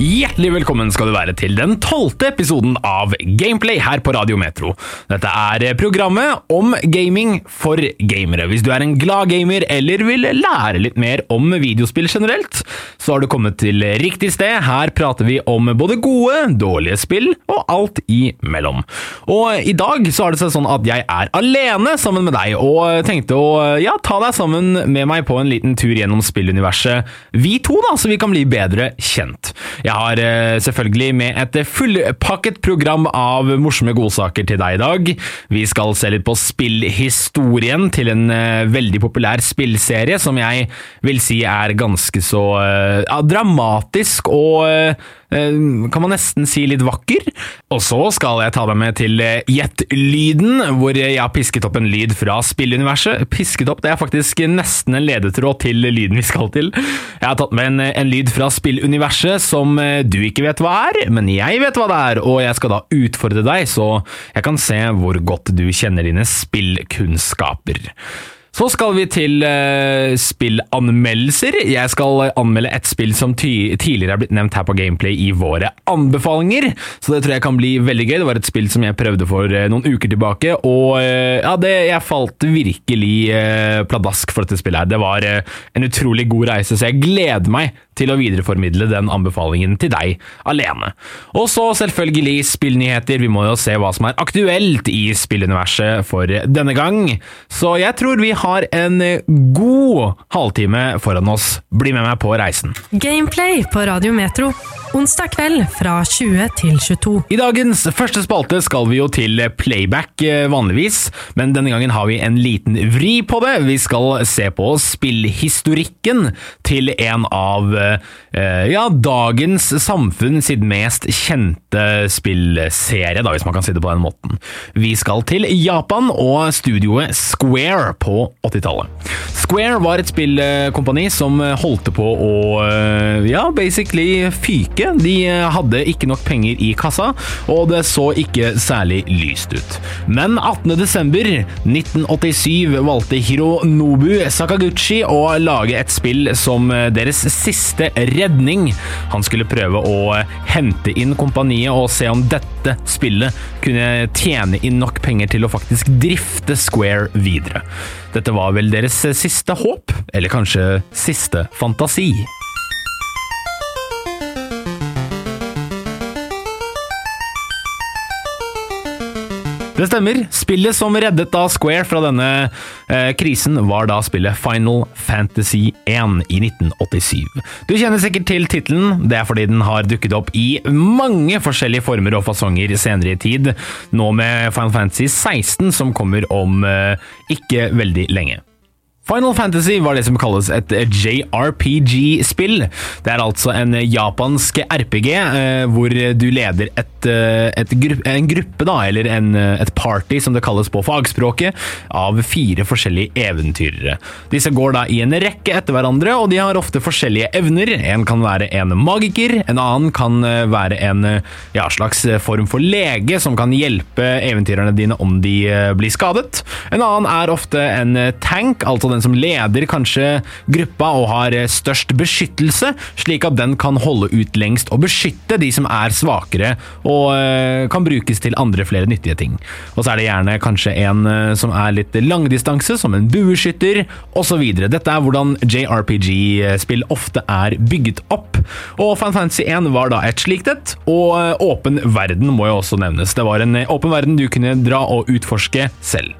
Hjertelig velkommen skal du være til den tolvte episoden av Gameplay her på Radio Metro. Dette er programmet om gaming for gamere. Hvis du er en glad gamer eller vil lære litt mer om videospill generelt, så har du kommet til riktig sted. Her prater vi om både gode, dårlige spill og alt imellom. Og i dag så har det seg sånn at jeg er alene sammen med deg, og tenkte å ja, ta deg sammen med meg på en liten tur gjennom spilluniverset, vi to, da, så vi kan bli bedre kjent. Jeg har eh, selvfølgelig med et fullpakket program av morsomme godsaker til deg i dag. Vi skal se litt på spillhistorien til en eh, veldig populær spillserie som jeg vil si er ganske så eh, ja, dramatisk og kan man nesten si litt vakker. Og så skal jeg ta deg med til Jet-lyden, hvor jeg har pisket opp en lyd fra spilluniverset. Pisket opp, det er faktisk nesten en ledetråd til lyden vi skal til. Jeg har tatt med en, en lyd fra spilluniverset som du ikke vet hva er, men jeg vet hva det er, og jeg skal da utfordre deg, så jeg kan se hvor godt du kjenner dine spillkunnskaper. Så skal vi til uh, spillanmeldelser. Jeg skal anmelde et spill som tidligere er blitt nevnt her på Gameplay i våre anbefalinger, så det tror jeg kan bli veldig gøy. Det var et spill som jeg prøvde for uh, noen uker tilbake, og uh, ja, det, jeg falt virkelig pladask for dette spillet her. Det var en utrolig god reise, så jeg gleder meg til å videreformidle den anbefalingen til deg alene. Og så selvfølgelig spillnyheter. Vi må jo se hva som er aktuelt i spilluniverset for denne gang. Så jeg tror vi har en god halvtime foran oss. Bli med meg på reisen. Gameplay på Radio Metro. Onsdag kveld fra 20 til 22. I dagens første spalte skal vi jo til playback eh, vanligvis, men denne gangen har vi en liten vri på det. Vi skal se på spillhistorikken til en av eh, ja, dagens samfunn sitt mest kjente spillserie, da, hvis man kan si det på den måten. Vi skal til Japan og studioet Square på 80-tallet. Square var et spillkompani som holdt på å eh, ja, basically fyke. De eh, hadde ikke nok penger i kassa, og det så ikke særlig lyst ut. Men 18.12.1987 valgte Hironobu Sakaguchi å lage et spill som eh, deres siste redning. Han skulle prøve å hente inn kompaniet og se om dette spillet kunne tjene inn nok penger til å faktisk drifte Square videre. Dette var vel deres siste håp, eller kanskje siste fantasi. Det stemmer. Spillet som reddet da Square fra denne eh, krisen, var da spillet Final Fantasy 1 i 1987. Du kjenner sikkert til tittelen. Det er fordi den har dukket opp i mange forskjellige former og fasonger senere i tid. Nå med Final Fantasy 16, som kommer om eh, ikke veldig lenge. Final Fantasy var det som kalles et JRPG-spill. Det er altså en japansk RPG eh, hvor du leder et, eh, et gruppe, en gruppe, da, eller en, eh, et party, som det kalles på fagspråket, av fire forskjellige eventyrere. Disse går da i en rekke etter hverandre, og de har ofte forskjellige evner. En kan være en magiker, en annen kan være en ja, slags form for lege som kan hjelpe eventyrerne dine om de blir skadet. En annen er ofte en tank, altså den som leder kanskje gruppa og har eh, størst beskyttelse, slik at den kan holde ut lengst og beskytte de som er svakere, og eh, kan brukes til andre flere nyttige ting. Og så er det gjerne kanskje en eh, som er litt langdistanse, som en bueskytter, osv. Dette er hvordan JRPG-spill ofte er bygget opp. Og Fan Fantasy 1 var da et slikt et, og åpen verden må jo også nevnes. Det var en åpen verden du kunne dra og utforske selv.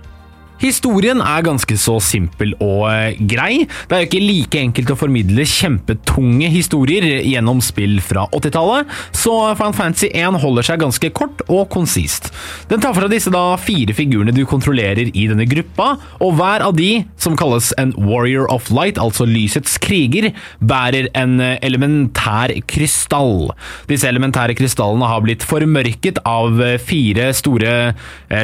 Historien er ganske så simpel og eh, grei. Det er jo ikke like enkelt å formidle kjempetunge historier gjennom spill fra 80-tallet, så Final Fantasy 1 holder seg ganske kort og konsist. Den tar fra disse da fire figurene du kontrollerer i denne gruppa, og hver av de, som kalles en Warrior of Light, altså lysets kriger, bærer en eh, elementær krystall. Disse elementære krystallene har blitt formørket av eh, fire store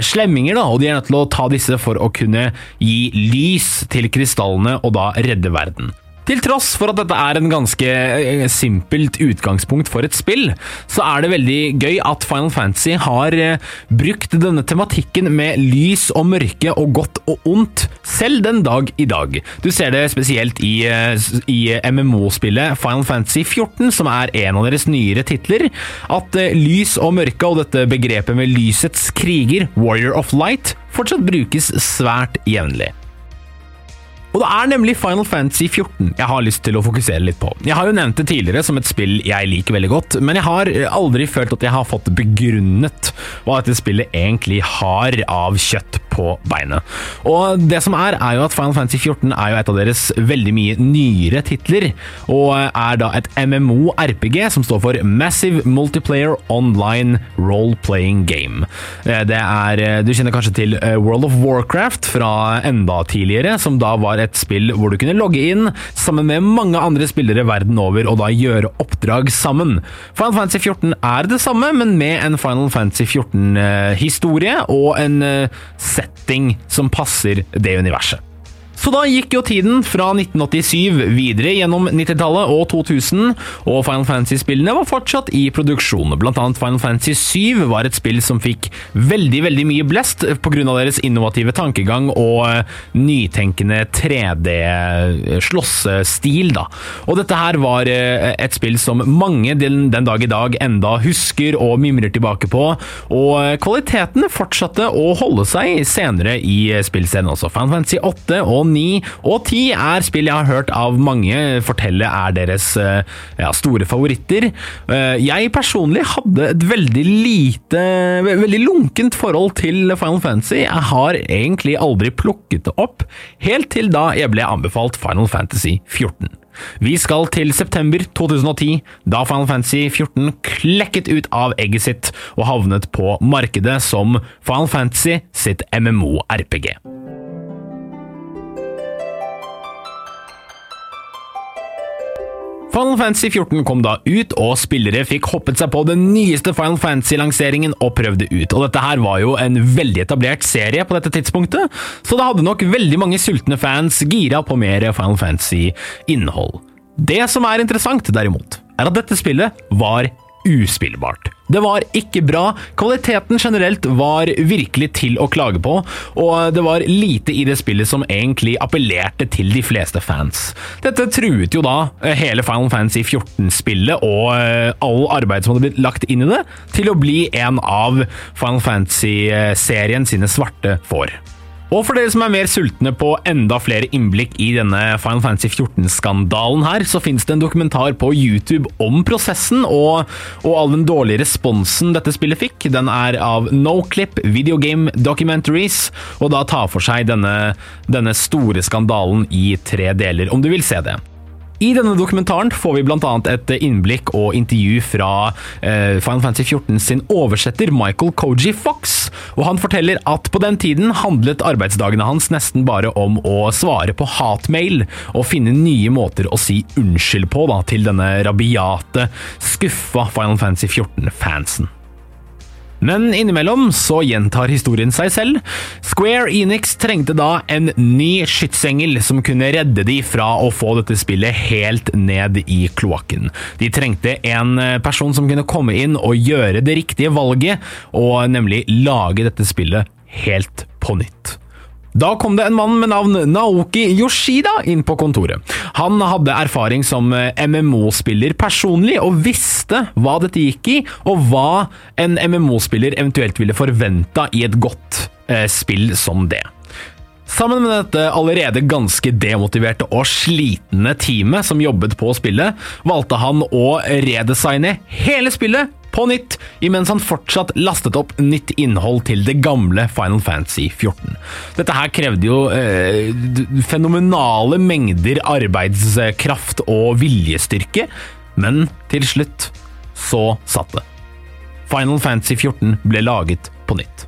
slemminger, da, og de er nødt til å ta disse for å å kunne gi lys til krystallene og da redde verden. Til tross for at dette er en ganske eh, simpelt utgangspunkt for et spill, så er det veldig gøy at Final Fantasy har eh, brukt denne tematikken med lys og mørke og godt og ondt, selv den dag i dag. Du ser det spesielt i, eh, i MMO-spillet Final Fantasy 14, som er en av deres nyere titler, at lys og mørke og dette begrepet med lysets kriger, Warrior of Light, fortsatt brukes svært jevnlig. Og det er nemlig Final Fantasy 14 jeg har lyst til å fokusere litt på. Jeg har jo nevnt det tidligere som et spill jeg liker veldig godt, men jeg har aldri følt at jeg har fått begrunnet hva dette spillet egentlig har av kjøtt på beinet. Og det som er, er jo at Final Fantasy 14 er jo et av deres veldig mye nyere titler, og er da et MMO-RPG som står for Massive Multiplayer Online Role-Playing Game. Eh, det er eh, Du kjenner kanskje til eh, World of Warcraft fra enda tidligere, som da var et spill hvor du kunne logge inn sammen med mange andre spillere verden over, og da gjøre oppdrag sammen. Final Fantasy 14 er det samme, men med en Final Fantasy 14-historie og en set setting som passer det universet. Så da gikk jo tiden fra 1987 videre gjennom 90-tallet og 2000, og Final Fantasy-spillene var fortsatt i produksjon. Blant annet Final Fantasy 7 var et spill som fikk veldig veldig mye blest pga. deres innovative tankegang og eh, nytenkende 3D-slåssestil. da. Og dette her var eh, et spill som mange den, den dag i dag enda husker og mimrer tilbake på, og eh, kvaliteten fortsatte å holde seg senere i spillscenen også. Final Fantasy 8 og 9 og 10 er spill jeg har hørt av mange fortelle er deres eh, ja, store favoritter. Eh, jeg personlig hadde et veldig lite Veldig lunkent forhold til Final Fantasy. Jeg har egentlig aldri plukket det opp, helt til da jeg ble anbefalt Final Fantasy 14. Vi skal til september 2010, da Final Fantasy 14 klekket ut av egget sitt og havnet på markedet som Final Fantasy sitt MMO-RPG. Final Fantasy 14 kom da ut, og spillere fikk hoppet seg på den nyeste Final Fantasy-lanseringen og prøvd det ut. Og dette her var jo en veldig etablert serie på dette tidspunktet, så det hadde nok veldig mange sultne fans gira på mer Final Fantasy-innhold. Det som er interessant, derimot, er at dette spillet var uspillbart. Det var ikke bra, kvaliteten generelt var virkelig til å klage på, og det var lite i det spillet som egentlig appellerte til de fleste fans. Dette truet jo da eh, hele Final Fantasy 14-spillet og eh, all arbeid som hadde blitt lagt inn i det, til å bli en av Final Fantasy-serien sine svarte får. Og for dere som er mer sultne på enda flere innblikk i denne Final Fantasy 14-skandalen her, så finnes det en dokumentar på YouTube om prosessen og, og, all den dårlige responsen dette spillet fikk. Den er av Noclip Video Game Documentaries, og da tar for seg denne, denne store skandalen i tre deler, om du vil se det. I denne dokumentaren får vi bl.a. et innblikk og intervju fra eh, Final Fantasy 14 sin oversetter Michael Koji Fox, og han forteller at på den tiden handlet arbeidsdagene hans nesten bare om å svare på hatmail og finne nye måter å si unnskyld på da, til denne rabiate, skuffa Final Fantasy 14-fansen. Men innimellom så gjentar historien seg selv. Square Enix trengte da en ny skytsengel som kunne redde de fra å få dette spillet helt ned i kloakken. De trengte en person som kunne komme inn og gjøre det riktige valget, og nemlig lage dette spillet helt på nytt. Da kom det en mann med navn Naoki Yoshida inn på kontoret. Han hadde erfaring som eh, MMO-spiller personlig, og visste hva dette gikk i, og hva en MMO-spiller eventuelt ville forventa i et godt eh, spill som det. Sammen med dette allerede ganske demotiverte og slitne teamet som jobbet på spillet, valgte han å redesigne hele spillet på nytt, imens han fortsatt lastet opp nytt innhold til det gamle Final Fantasy 14. Dette her krevde jo eh, fenomenale mengder arbeidskraft og viljestyrke, men til slutt så satt det. Final Fantasy 14 ble laget på nytt.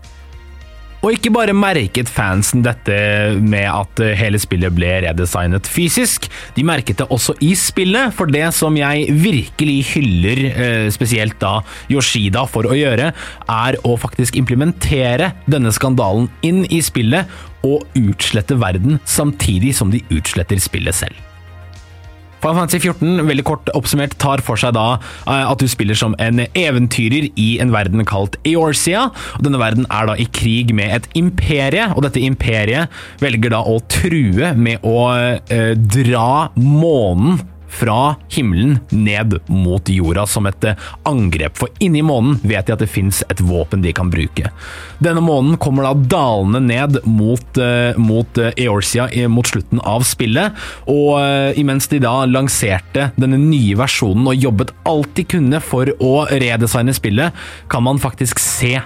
Og ikke bare merket fansen dette med at hele spillet ble redesignet fysisk, de merket det også i spillet, for det som jeg virkelig hyller eh, spesielt da Yoshida for å gjøre, er å faktisk implementere denne skandalen inn i spillet og utslette verden samtidig som de utsletter spillet selv. Final Fantasy 14, veldig kort oppsummert, tar for seg da eh, at du spiller som en eventyrer i en verden kalt Eorcia. Denne verden er da i krig med et imperie, og dette imperiet velger da å true med å eh, dra månen fra himmelen ned mot jorda som et eh, angrep, for inni månen vet de at det fins et våpen de kan bruke. Denne månen kommer da dalende ned mot, uh, mot uh, Eorsia mot slutten av spillet, og imens de da lanserte denne nye versjonen og jobbet alt de kunne for å redesigne spillet, kan man faktisk se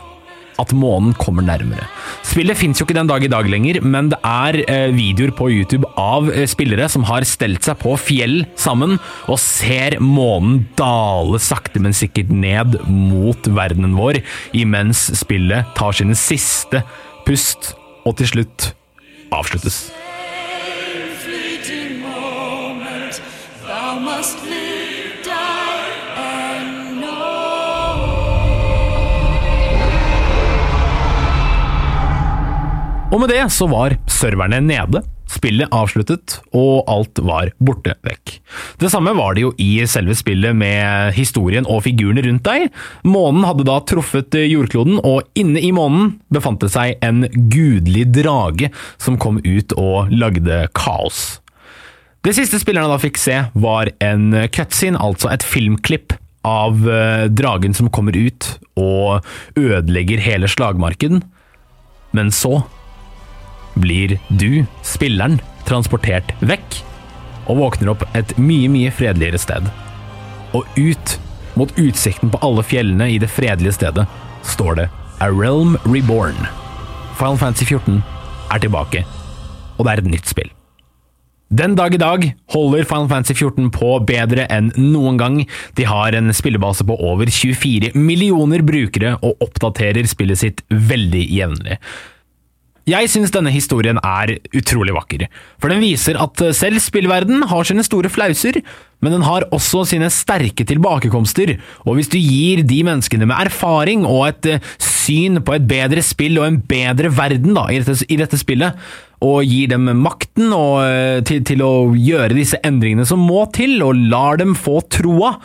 at månen kommer nærmere. Spillet fins jo ikke den dag i dag lenger, men det er eh, videoer på YouTube av eh, spillere som har stelt seg på fjell sammen og ser månen dale sakte, men sikkert ned mot verdenen vår, imens spillet tar sine siste pust og til slutt avsluttes. thou must live, die, Og med det så var serverne nede, spillet avsluttet, og alt var borte vekk. Det samme var det jo i selve spillet med historien og figurene rundt deg. Månen hadde da truffet jordkloden, og inne i månen befant det seg en gudelig drage som kom ut og lagde kaos. Det siste spillerne da fikk se, var en cutscene, altså et filmklipp av eh, dragen som kommer ut og ødelegger hele slagmarken. Men så blir du, spilleren, transportert vekk og våkner opp et mye, mye fredeligere sted. Og ut mot utsikten på alle fjellene i det fredelige stedet står det A Realm Reborn. Final Fantasy 14 er tilbake, og det er et nytt spill. Den dag i dag holder Final Fantasy 14 på bedre enn noen gang. De har en spillebase på over 24 millioner brukere og oppdaterer spillet sitt veldig jevnlig. Jeg syns denne historien er utrolig vakker, for den viser at selv spillverden har sine store flauser, men den har også sine sterke tilbakekomster, og hvis du gir de menneskene med erfaring og et eh, syn på et bedre spill og en bedre verden da, i, dette, i dette spillet, og gir dem makten og, eh, til, til å gjøre disse endringene som må til, og lar dem få troa,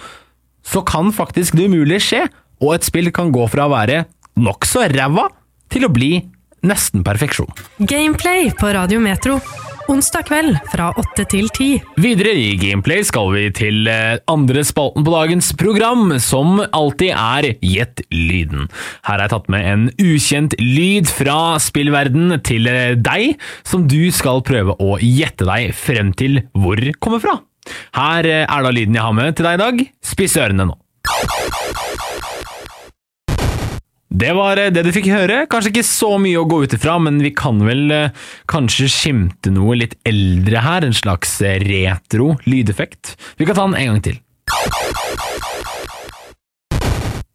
så kan faktisk det umulige skje, og et spill kan gå fra å være nokså ræva til å bli nesten perfeksjon. Gameplay på Radio Metro. Onsdag kveld fra 8 til 10. Videre i Gameplay skal vi til eh, andre spalten på dagens program, som alltid er Gjett lyden. Her har jeg tatt med en ukjent lyd fra spillverden til eh, deg, som du skal prøve å gjette deg frem til hvor kommer fra. Her eh, er da lyden jeg har med til deg i dag. Spiss ørene nå. Det var eh, det du fikk høre. Kanskje ikke så mye å gå ut ifra, men vi kan vel eh, kanskje skimte noe litt eldre her. En slags eh, retro lydeffekt. Vi kan ta den en gang til.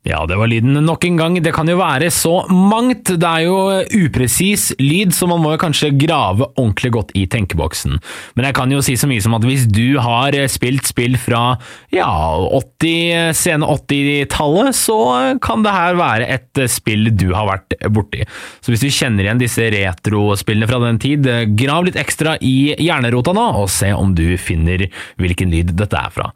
Ja, det var lyden nok en gang. Det kan jo være så mangt. Det er jo upresis lyd, så man må jo kanskje grave ordentlig godt i tenkeboksen. Men jeg kan jo si så mye som at hvis du har spilt spill fra ja, 80, sene 80-tallet, så kan det her være et spill du har vært borti. Så hvis du kjenner igjen disse retrospillene fra den tid, grav litt ekstra i hjernerota nå, og se om du finner hvilken lyd dette er fra.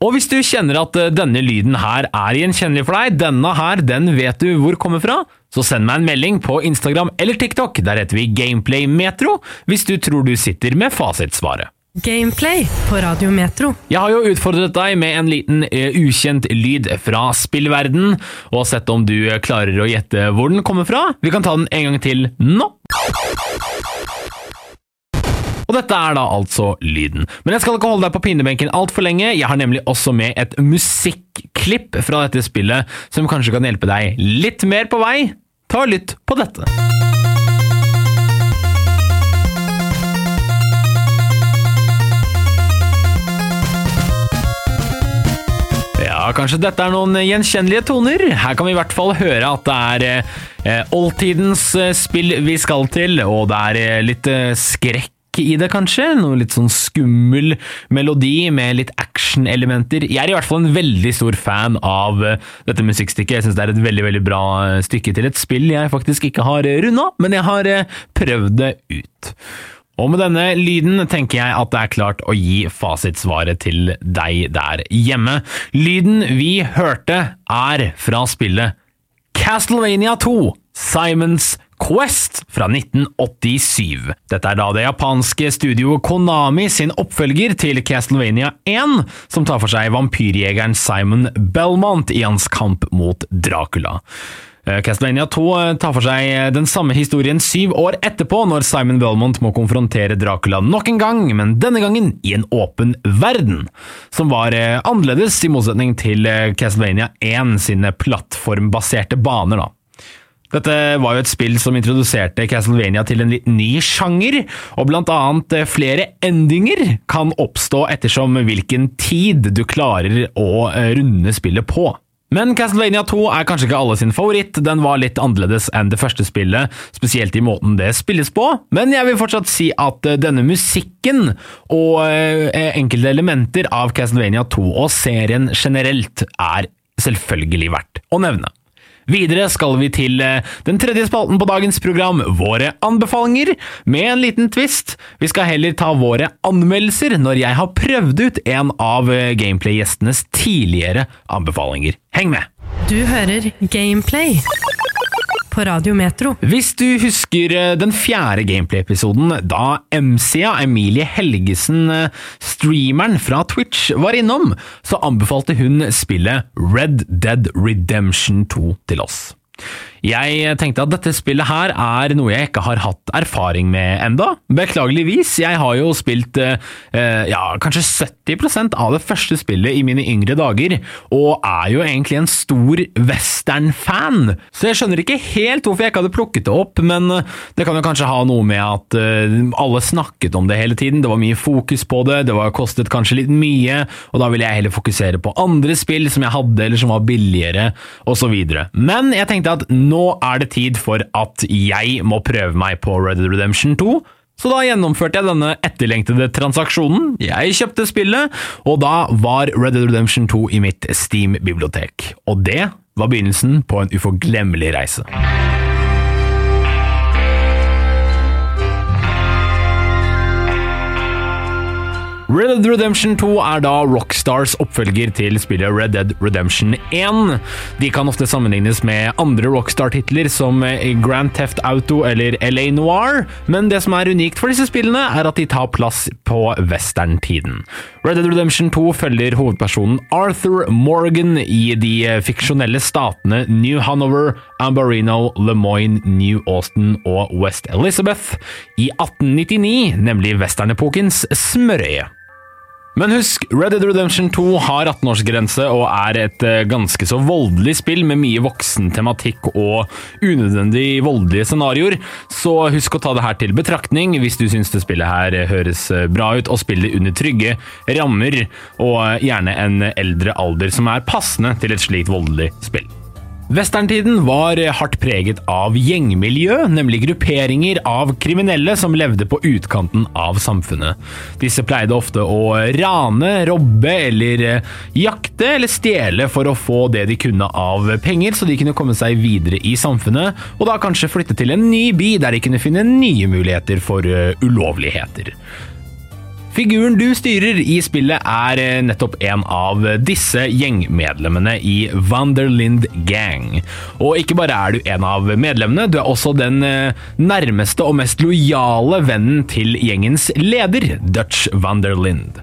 Og hvis du kjenner at eh, denne lyden her er gjenkjennelig for deg, denne her, den vet du hvor kommer fra, så send meg en melding på Instagram eller TikTok, der heter vi Gameplay Metro, hvis du tror du sitter med fasitsvaret. Gameplay på Radio Metro. Jeg har jo utfordret deg med en liten eh, ukjent lyd fra spillverden, og sett om du eh, klarer å gjette hvor den kommer fra. Vi kan ta den en gang til nå. Og dette er da altså lyden. Men jeg skal ikke holde deg på pinnebenken altfor lenge. Jeg har nemlig også med et musikklipp fra dette spillet som kanskje kan hjelpe deg litt mer på vei. Ta og lytt på dette. Ja, kanskje dette er noen gjenkjennelige toner. Her kan vi i hvert fall høre at det er eh, oldtidens eh, spill vi skal til, og det er eh, litt eh, skrekk i det, kanskje. Noe litt sånn skummel melodi med litt actionelementer. Jeg er i hvert fall en veldig stor fan av eh, dette musikkstykket. Jeg syns det er et veldig veldig bra eh, stykke til et spill jeg faktisk ikke har runda, men jeg har eh, prøvd det ut. Og med denne lyden tenker jeg at det er klart å gi fasitsvaret til deg der hjemme. Lyden vi hørte er fra spillet Castlevania 2 Simons Quest fra 1987. Dette er da det japanske studioet Konami sin oppfølger til Castlevania 1, som tar for seg vampyrjegeren Simon Belmont i hans kamp mot Dracula. Eh, Castlevania 2 tar for seg den samme historien syv år etterpå, når Simon Belmont må konfrontere Dracula nok en gang, men denne gangen i en åpen verden, som var eh, annerledes i motsetning til eh, Castlevania 1 sine plattformbaserte baner. da. Dette var jo et spill som introduserte Castlevania til en ny sjanger, og blant annet eh, flere endinger kan oppstå ettersom hvilken tid du klarer å eh, runde spillet på. Men Castlevania 2 er kanskje ikke alle sin favoritt, den var litt annerledes enn det første spillet, spesielt i måten det spilles på, men jeg vil fortsatt si at eh, denne musikken og enkelte elementer av Castlevania 2 og serien generelt er selvfølgelig verdt å nevne. Videre skal vi til eh, den tredje spalten på dagens program, våre anbefalinger, med en liten twist. Vi skal heller ta våre anmeldelser når jeg har prøvd ut en av eh, Gameplay-gjestenes tidligere anbefalinger. Heng med! Du hører Gameplay på Radio Metro. Hvis du husker eh, den fjerde Gameplay-episoden, da MC-a Emilie Helgesen, eh, streameren fra Twitch, var innom, så anbefalte hun spillet Red Dead Redemption 2 til oss. Jeg tenkte at dette spillet her er noe jeg ikke har hatt erfaring med enda. Beklageligvis, jeg har jo spilt eh, ja, kanskje 70% av det første spillet i mine yngre dager, og er jo egentlig en stor western-fan, så jeg skjønner ikke helt hvorfor jeg ikke hadde plukket det opp, men eh, det kan jo kanskje ha noe med at eh, alle snakket om det hele tiden, det var mye fokus på det, det var kostet kanskje litt mye, og da ville jeg heller fokusere på andre spill som jeg hadde, eller som var billigere, osv. Men jeg tenkte at nå er det tid for at jeg må prøve meg på Red Dead Redemption 2. Så da gjennomførte jeg denne etterlengtede transaksjonen. Jeg kjøpte spillet, og da var Red Dead Redemption 2 i mitt Steam-bibliotek. Og det var begynnelsen på en uforglemmelig reise. Red Dead Redemption 2 er da Rockstars oppfølger til spillet Red Dead Redemption 1. De kan ofte sammenlignes med andre Rockstar-titler som Grand Theft Auto eller LA Noir, men det som er unikt for disse spillene, er at de tar plass på westerntiden. Red Dead Redemption 2 følger hovedpersonen Arthur Morgan i de fiksjonelle statene New Hanover, Ambarino, Lemoyne, New Austin og West Elizabeth i 1899, nemlig westernepokens smørøye. Men husk, Red Dead Redemption 2 har 18-årsgrense og er et eh, ganske så voldelig spill med mye voksen tematikk og unødvendig voldelige scenarioer, så husk å ta det her til betraktning hvis du syns det spillet her høres eh, bra ut, og spill det under trygge rammer, og eh, gjerne en eldre alder som er passende til et slikt voldelig spill. Westerntiden var hardt preget av gjengmiljø, nemlig grupperinger av kriminelle som levde på utkanten av samfunnet. Disse pleide ofte å rane, robbe eller jakte eller stjele for å få det de kunne av penger, så de kunne komme seg videre i samfunnet, og da kanskje flytte til en ny by der de kunne finne nye muligheter for ulovligheter. Figuren du styrer i spillet er eh, nettopp en av disse gjengmedlemmene i Vanderlind Gang. Og ikke bare er du en av medlemmene, du er også den eh, nærmeste og mest lojale vennen til gjengens leder, Dutch Vanderlind.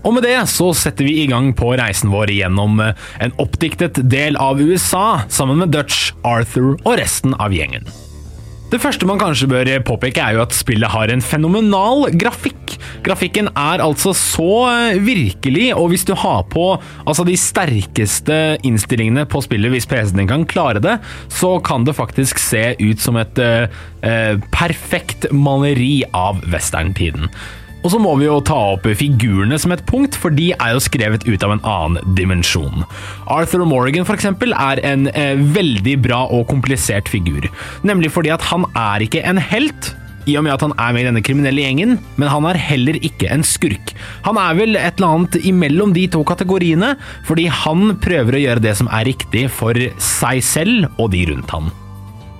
Og med det så setter vi i gang på reisen vår gjennom eh, en oppdiktet del av USA, sammen med Dutch, Arthur og resten av gjengen. Det første man kanskje bør påpeke, er jo at spillet har en fenomenal grafikk. Grafikken er altså så eh, virkelig, og hvis du har på altså de sterkeste innstillingene på spillet, hvis PC-en din kan klare det, så kan det faktisk se ut som et eh, eh perfekt maleri av westerntiden. Og så må vi jo ta opp figurene som et punkt, for de er jo skrevet ut av en annen dimensjon. Arthur Morgan for eksempel er en eh, veldig bra og komplisert figur. Nemlig fordi at han er ikke en helt, i og med at han er med i denne kriminelle gjengen, men han er heller ikke en skurk. Han er vel et eller annet imellom de to kategoriene, fordi han prøver å gjøre det som er riktig for seg selv og de rundt han.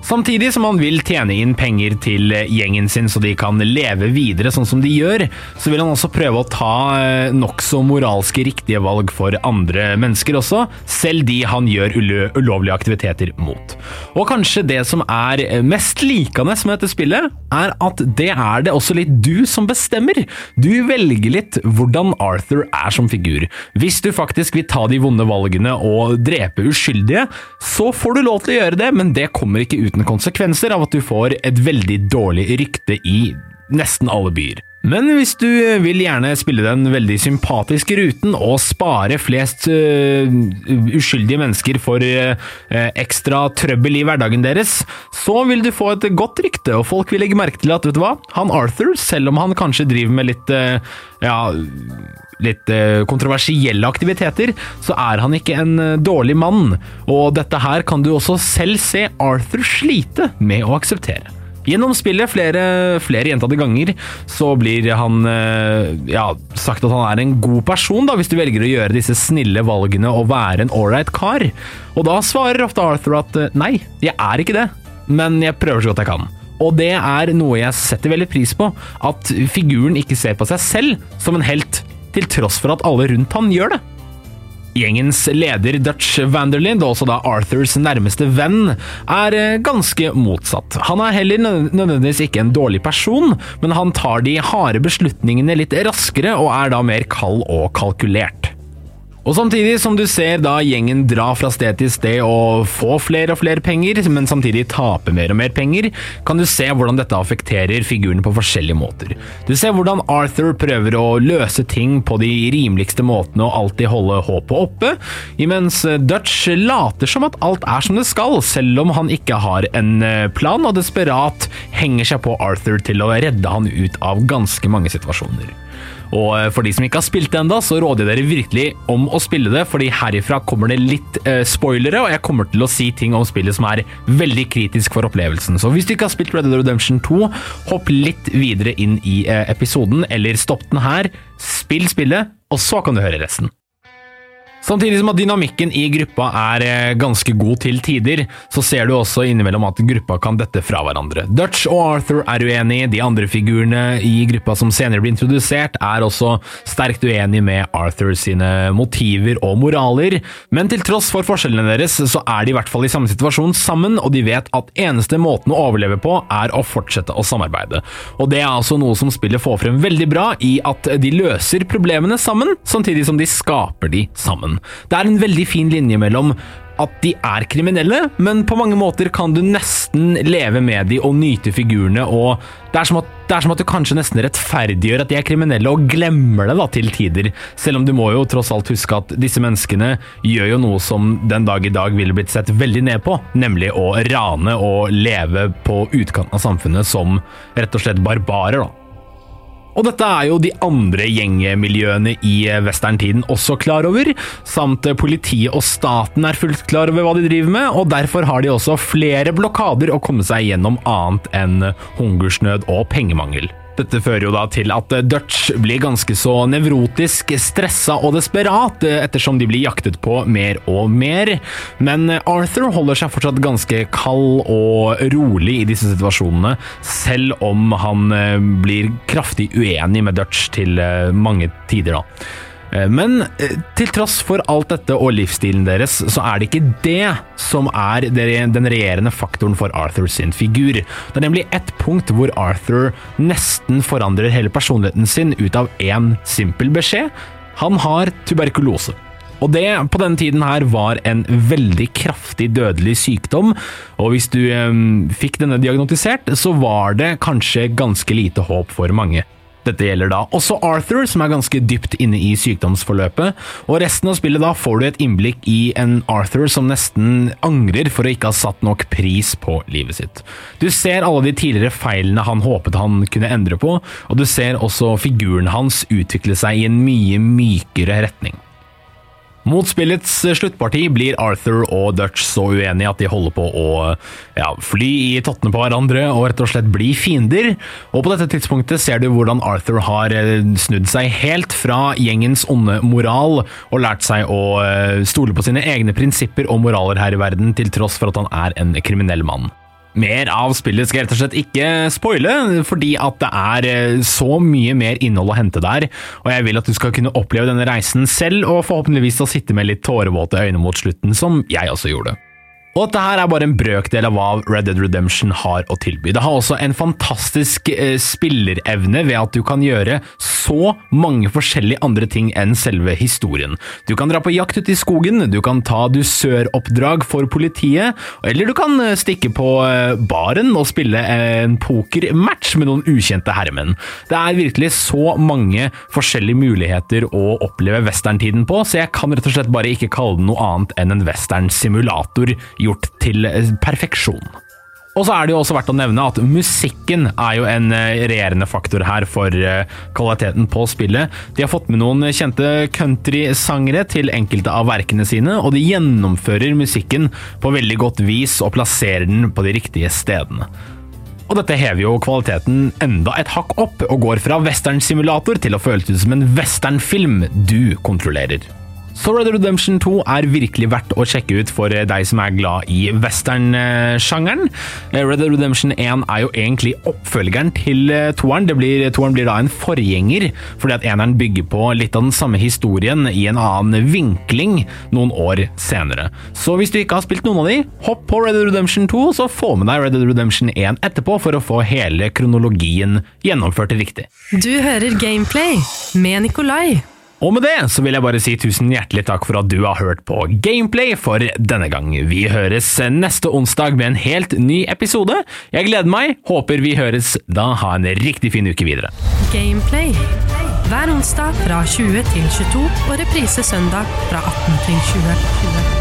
Samtidig som han vil tjene inn penger til gjengen sin så de kan leve videre sånn som de gjør, så vil han også prøve å ta eh, nokså moralske riktige valg for andre mennesker også, selv de han gjør ulovlige aktiviteter mot. Og kanskje det som er mest likende med dette spillet, er at det er det også litt du som bestemmer. Du velger litt hvordan Arthur er som figur. Hvis du faktisk vil ta de vonde valgene og drepe uskyldige, så får du lov til å gjøre det, men det kommer ikke uten konsekvenser av at du får et veldig dårlig rykte i nesten alle byer. Men hvis du vil gjerne spille den veldig sympatiske ruten og spare flest øh, uskyldige mennesker for øh, ekstra trøbbel i hverdagen deres, så vil du få et godt rykte, og folk vil legge merke til at, vet du hva, han Arthur, selv om han kanskje driver med litt øh, ja, litt eh, kontroversielle aktiviteter, så er han ikke en eh, dårlig mann. Og dette her kan du også selv se Arthur slite med å akseptere. Gjennom spillet flere, flere gjentatte ganger så blir han eh, ja, sagt at han er en god person, da, hvis du velger å gjøre disse snille valgene og være en ålreit kar. Og da svarer ofte Arthur at nei, jeg er ikke det, men jeg prøver så godt jeg kan. Og det er noe jeg setter veldig pris på, at figuren ikke ser på seg selv som en helt, til tross for at alle rundt han gjør det. Gjengens leder Dutch Vanderlind, og også da Arthurs nærmeste venn, er eh, ganske motsatt. Han er heller nødvendigvis ikke en dårlig person, men han tar de harde beslutningene litt raskere og er da mer kald og kalkulert. Og samtidig som du ser da gjengen dra fra sted til sted og få flere og flere penger, men samtidig tape mer og mer penger, kan du se hvordan dette affekterer figurene på forskjellige måter. Du ser hvordan Arthur prøver å løse ting på de rimeligste måtene og alltid holde håpet oppe, imens Dutch later som at alt er som det skal, selv om han ikke har en eh, plan og desperat henger seg på Arthur til å redde han ut av ganske mange situasjoner. Og eh, for de som ikke har spilt det enda, så råder jeg dere virkelig om å spille det, fordi herifra kommer det litt eh, spoilere, og jeg kommer til å si ting om spillet som er veldig kritisk for opplevelsen. Så hvis du ikke har spilt Red Dead Redemption 2, hopp litt videre inn i eh, episoden, eller stopp den her, spill spillet, og så kan du høre resten. Samtidig som at dynamikken i gruppa er eh, ganske god til tider, så ser du også innimellom at gruppa kan dette fra hverandre. Dutch og Arthur er uenige, de andre figurene i gruppa som senere blir introdusert, er også sterkt uenige med Arthur sine motiver og moraler, men til tross for forskjellene deres, så er de i hvert fall i samme situasjon sammen, og de vet at eneste måten å overleve på, er å fortsette å samarbeide. Og det er altså noe som spillet får frem veldig bra i at de løser problemene sammen, samtidig som de skaper de sammen. Det er en veldig fin linje mellom at de er kriminelle, men på mange måter kan du nesten leve med de og nyte figurene, og det er som at, er som at du kanskje nesten rettferdiggjør at de er kriminelle, og glemmer det da til tider, selv om du må jo tross alt huske at disse menneskene gjør jo noe som den dag i dag ville blitt sett veldig ned på, nemlig å rane og leve på utkanten av samfunnet som rett og slett barbarer, da. Og dette er jo de andre gjengmiljøene i westerntiden også klar over, samt politiet og staten er fullt klar over hva de driver med, og derfor har de også flere blokader å komme seg gjennom annet enn hungersnød og pengemangel. Dette fører jo da til at Dutch blir ganske så nevrotisk, stressa og desperat, ettersom de blir jaktet på mer og mer. Men Arthur holder seg fortsatt ganske kald og rolig i disse situasjonene, selv om han eh, blir kraftig uenig med Dutch til eh, mange tider, da. Eh, Men eh, til tross for alt dette og livsstilen deres, så er det ikke det som er den regjerende faktoren for Arthur sin figur. Det er nemlig ett punkt hvor Arthur nesten forandrer hele personligheten sin ut av én simpel beskjed. Han har tuberkulose. Og det på denne tiden her var en veldig kraftig dødelig sykdom, og hvis du eh, fikk denne diagnotisert, så var det kanskje ganske lite håp for mange. Dette gjelder da også Arthur, som er ganske dypt inne i sykdomsforløpet, og resten av spillet da får du et innblikk i en Arthur som nesten angrer for å ikke ha satt nok pris på livet sitt. Du ser alle de tidligere feilene han håpet han kunne endre på, og du ser også figuren hans utvikle seg i en mye mykere retning. Mot spillets sluttparti blir Arthur og Dutch så uenige at de holder på å ja, fly i tottene på hverandre og rett og slett bli fiender. Og på dette tidspunktet ser du hvordan Arthur har eh, snudd seg helt fra gjengens onde moral og lært seg å eh, stole på sine egne prinsipper og moraler her i verden, til tross for at han er en kriminell mann. Mer av spillet skal jeg rett og slett ikke spoile, fordi at det er eh, så mye mer innhold å hente der, og jeg vil at du skal kunne oppleve denne reisen selv, og forhåpentligvis å sitte med litt tårevåte øyne mot slutten, som jeg også gjorde. Og dette her er bare en brøkdel av hva Red Dead Redemption har å tilby. Det har også en fantastisk eh, spillerevne ved at du kan gjøre så mange forskjellige andre ting enn selve historien. Du kan dra på jakt ute i skogen, du kan ta dusøroppdrag for politiet, eller du kan eh, stikke på eh, baren og spille en pokermatch med noen ukjente herremenn. Det er virkelig så mange forskjellige muligheter å oppleve westerntiden på, så jeg kan rett og slett bare ikke kalle det noe annet enn en western-simulator gjort til eh, perfeksjon. Og så er det jo også verdt å nevne at musikken er jo en eh, regjerende faktor her for eh, kvaliteten på spillet. De har fått med noen kjente countrysangere til enkelte av verkene sine, og de gjennomfører musikken på veldig godt vis og plasserer den på de riktige stedene. Og dette hever jo kvaliteten enda et hakk opp, og går fra western-simulator til å føles ut som en westernfilm du kontrollerer. Så Red Dead Redemption 2 er virkelig verdt å sjekke ut for deg som er glad i western-sjangeren. Red Dead Redemption 1 er jo egentlig oppfølgeren til toeren. Det blir, toeren blir da en forgjenger, fordi at eneren bygger på litt av den samme historien i en annen vinkling noen år senere. Så hvis du ikke har spilt noen av de, hopp på Red Dead Redemption 2, så få med deg Red Dead Redemption 1 etterpå for å få hele kronologien gjennomført riktig. Du hører Gameplay med Nikolai. Og med det så vil jeg bare si tusen hjertelig takk for at du har hørt på Gameplay for denne gang. Vi høres neste onsdag med en helt ny episode. Jeg gleder meg, håper vi høres da. Ha en riktig fin uke videre. Gameplay. Hver onsdag fra 20 til 22 og reprise søndag fra 18 til 20.